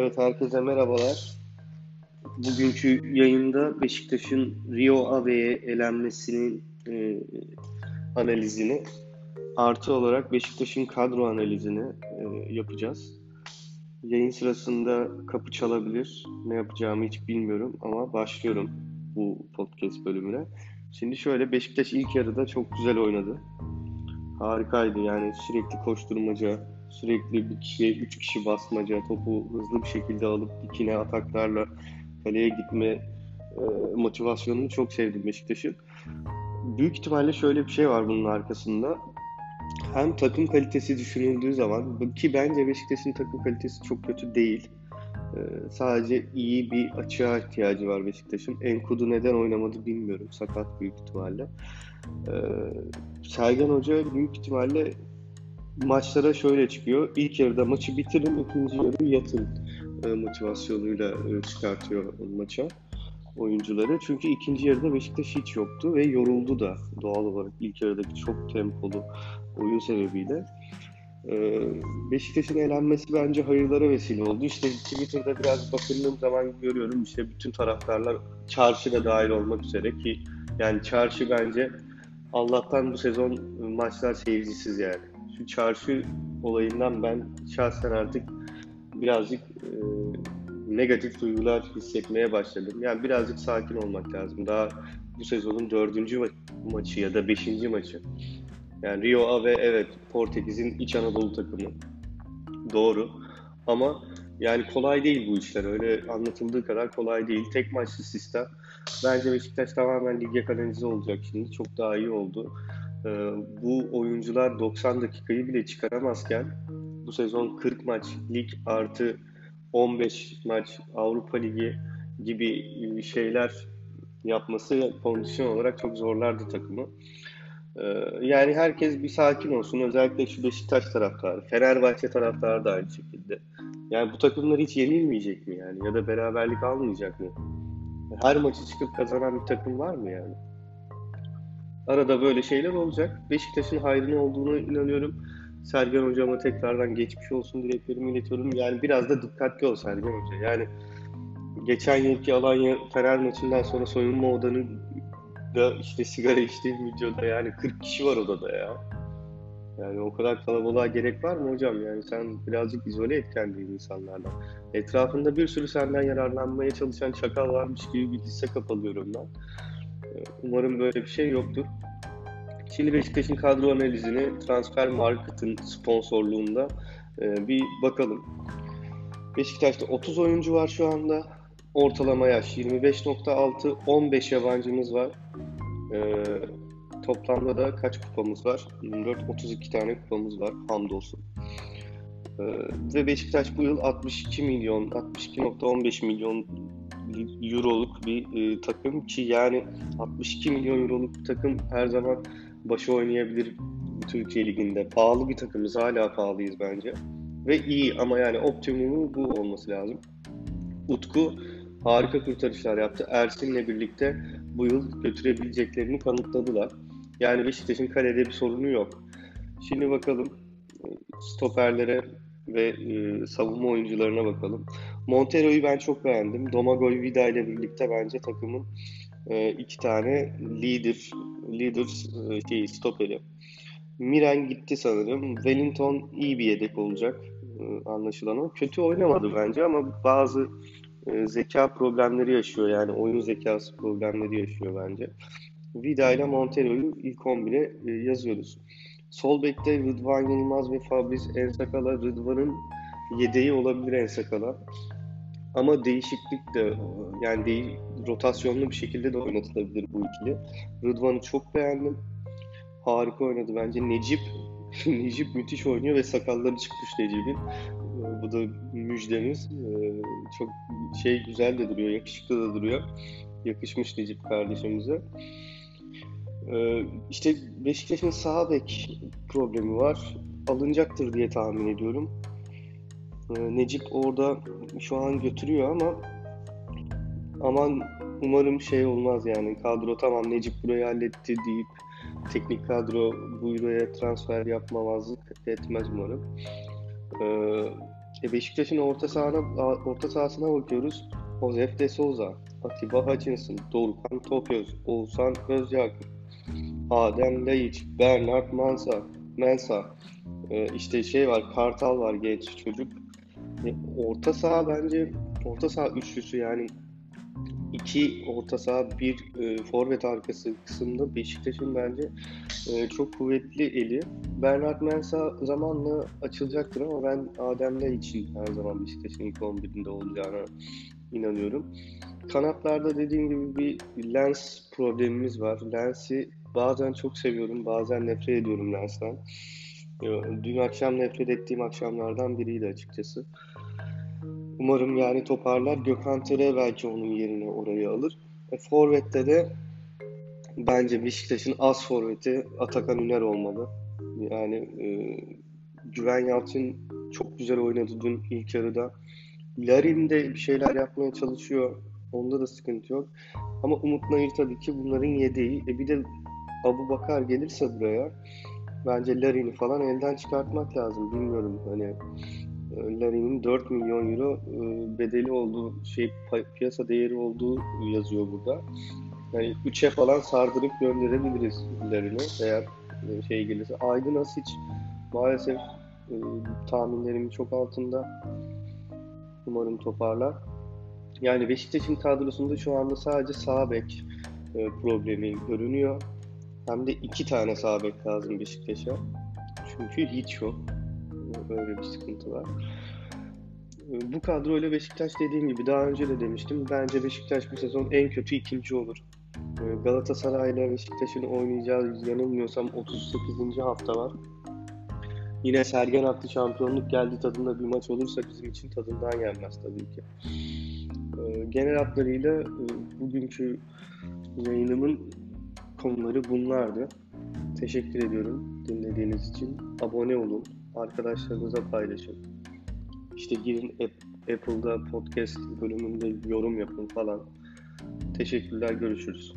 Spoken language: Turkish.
Evet, herkese merhabalar. Bugünkü yayında Beşiktaş'ın Rio Ave'ye elenmesinin e, analizini artı olarak Beşiktaş'ın kadro analizini e, yapacağız. Yayın sırasında kapı çalabilir. Ne yapacağımı hiç bilmiyorum ama başlıyorum bu podcast bölümüne. Şimdi şöyle Beşiktaş ilk yarıda çok güzel oynadı. Harikaydı yani sürekli koşturmaca, sürekli bir kişiye üç kişi basmaca, topu hızlı bir şekilde alıp dikine ataklarla kaleye gitme e, motivasyonunu çok sevdim Beşiktaş'ın. Büyük ihtimalle şöyle bir şey var bunun arkasında. Hem takım kalitesi düşünüldüğü zaman ki bence Beşiktaş'ın takım kalitesi çok kötü değil. Ee, sadece iyi bir açığa ihtiyacı var Beşiktaş'ın. Enkudu neden oynamadı bilmiyorum. Sakat büyük ihtimalle. Ee, Sergen Hoca büyük ihtimalle maçlara şöyle çıkıyor. İlk yarıda maçı bitirin, ikinci yarı yatın e, motivasyonuyla e, çıkartıyor maça oyuncuları. Çünkü ikinci yarıda Beşiktaş hiç yoktu ve yoruldu da doğal olarak ilk yarıdaki çok tempolu oyun sebebiyle. Ee, Beşiktaş'ın elenmesi bence hayırlara vesile oldu. İşte Twitter'da biraz bakındığım zaman görüyorum işte bütün taraftarlar çarşı da dahil olmak üzere ki yani çarşı bence Allah'tan bu sezon maçlar seyircisiz yani. Şu çarşı olayından ben şahsen artık birazcık e, negatif duygular hissetmeye başladım. Yani birazcık sakin olmak lazım. Daha bu sezonun dördüncü ma- maçı ya da beşinci maçı. Yani Rio Ave evet Portekiz'in İç Anadolu takımı. Doğru. Ama yani kolay değil bu işler. Öyle anlatıldığı kadar kolay değil. Tek maçlı sistem. Bence Beşiktaş tamamen lige kanalize olacak şimdi. Çok daha iyi oldu. Ee, bu oyuncular 90 dakikayı bile çıkaramazken bu sezon 40 maç lig artı 15 maç Avrupa Ligi gibi şeyler yapması kondisyon olarak çok zorlardı takımı. Ee, yani herkes bir sakin olsun. Özellikle şu Beşiktaş taraftarı, Fenerbahçe taraftarı da aynı şekilde. Yani bu takımlar hiç yenilmeyecek mi yani? Ya da beraberlik almayacak mı? Her maçı çıkıp kazanan bir takım var mı yani? Arada böyle şeyler olacak. Beşiktaş'ın hayrına olduğunu inanıyorum. Sergen Hocama tekrardan geçmiş olsun dileklerimi iletiyorum. Yani biraz da dikkatli ol Sergen Hoca. Yani geçen yılki Alanya Fener maçından sonra soyunma odanı da işte sigara içtiğim videoda yani 40 kişi var odada ya. Yani o kadar kalabalığa gerek var mı hocam? Yani sen birazcık izole et kendini insanlardan. Etrafında bir sürü senden yararlanmaya çalışan çakal varmış gibi bir hisse kapalıyorum ben. Umarım böyle bir şey yoktur. Şimdi Beşiktaş'ın kadro analizini Transfer Market'ın sponsorluğunda e, bir bakalım. Beşiktaş'ta 30 oyuncu var şu anda. Ortalama yaş 25.6, 15 yabancımız var. E, toplamda da kaç kupamız var? 24, 32 tane kupamız var hamdolsun. E, ve Beşiktaş bu yıl 62 milyon, 62.15 milyon euroluk bir e, takım ki yani 62 milyon euroluk bir takım her zaman başı oynayabilir Türkiye Ligi'nde. Pahalı bir takımız. Hala pahalıyız bence. Ve iyi ama yani optimumu bu olması lazım. Utku harika kurtarışlar yaptı. Ersin'le birlikte bu yıl götürebileceklerini kanıtladılar. Yani Beşiktaş'ın kalede bir sorunu yok. Şimdi bakalım stoperlere ve e, savunma oyuncularına bakalım. Montero'yu ben çok beğendim. Domagoj Vida ile birlikte bence takımın e, iki tane leader leader e, şey stoperi. Miren gitti sanırım. Wellington iyi bir yedek olacak e, anlaşılan o. Kötü oynamadı bence ama bazı e, zeka problemleri yaşıyor yani oyun zekası problemleri yaşıyor bence. Vida ile Montero'yu ilk 11'e e, yazıyoruz. Sol bekte Rıdvan Yılmaz ve Fabrice Ensakala Rıdvan'ın yedeği olabilir Ensakala. Ama değişiklik de yani değil, rotasyonlu bir şekilde de oynatılabilir bu ikili. Rıdvan'ı çok beğendim. Harika oynadı bence. Necip Necip müthiş oynuyor ve sakalları çıkmış Necip'in. Bu da müjdemiz. Çok şey güzel de duruyor, yakışıklı da duruyor. Yakışmış Necip kardeşimize. İşte Beşiktaş'ın sağ bek problemi var. Alınacaktır diye tahmin ediyorum. Necip orada şu an götürüyor ama aman umarım şey olmaz yani kadro tamam Necip burayı halletti deyip teknik kadro buraya transfer yapmamazlık etmez umarım. Ee, E Beşiktaş'ın orta sahana orta sahasına bakıyoruz. Josef de Souza, Atiba Hutchinson, Dorukhan Topöz, Oğuzhan Özyakup, Adem Laiç, Bernard Mansa, Mensa, e, işte şey var, Kartal var genç çocuk. E, orta saha bence orta saha üçlüsü yani iki orta saha bir e, forvet arkası kısımda Beşiktaş'ın bence e, çok kuvvetli eli. Bernard Mensah zamanla açılacaktır ama ben Adem'le için her zaman Beşiktaş'ın ilk 11'inde olacağına inanıyorum. Kanatlarda dediğim gibi bir lens problemimiz var. Lens'i bazen çok seviyorum, bazen nefret ediyorum Lens'ten. Dün akşam nefret ettiğim akşamlardan biriydi açıkçası. Umarım yani toparlar. Gökhan Tere belki onun yerine orayı alır. E, Forvet'te de bence Beşiktaş'ın az forveti Atakan Üner olmalı. Yani e, Güven Yalçın çok güzel oynadı dün ilk yarıda. Larin de bir şeyler yapmaya çalışıyor. Onda da sıkıntı yok. Ama Umut Nayır tabii ki bunların yedeği. E bir de Abu Bakar gelirse buraya bence Larin'i falan elden çıkartmak lazım. Bilmiyorum hani Larin'in 4 milyon euro e, bedeli olduğu şey piyasa değeri olduğu yazıyor burada. Yani 3'e falan sardırıp gönderebiliriz Larin'i eğer e, şey gelirse. Aydın Asiç maalesef e, tahminlerimin çok altında. Umarım toparlar. Yani Beşiktaş'ın kadrosunda şu anda sadece sağ bek problemi görünüyor. Hem de iki tane sağ lazım Beşiktaş'a. Çünkü hiç yok. Böyle bir sıkıntı var. Bu kadroyla Beşiktaş dediğim gibi daha önce de demiştim. Bence Beşiktaş bu sezon en kötü ikinci olur. Galatasaray ile Beşiktaş'ın oynayacağı yanılmıyorsam 38. hafta var. Yine Sergen attı şampiyonluk geldi tadında bir maç olursa bizim için tadından gelmez tabii ki. Genel hatlarıyla bugünkü yayınımın konuları bunlardı. Teşekkür ediyorum dinlediğiniz için. Abone olun, arkadaşlarınıza paylaşın. İşte girin Apple'da podcast bölümünde yorum yapın falan. Teşekkürler, görüşürüz.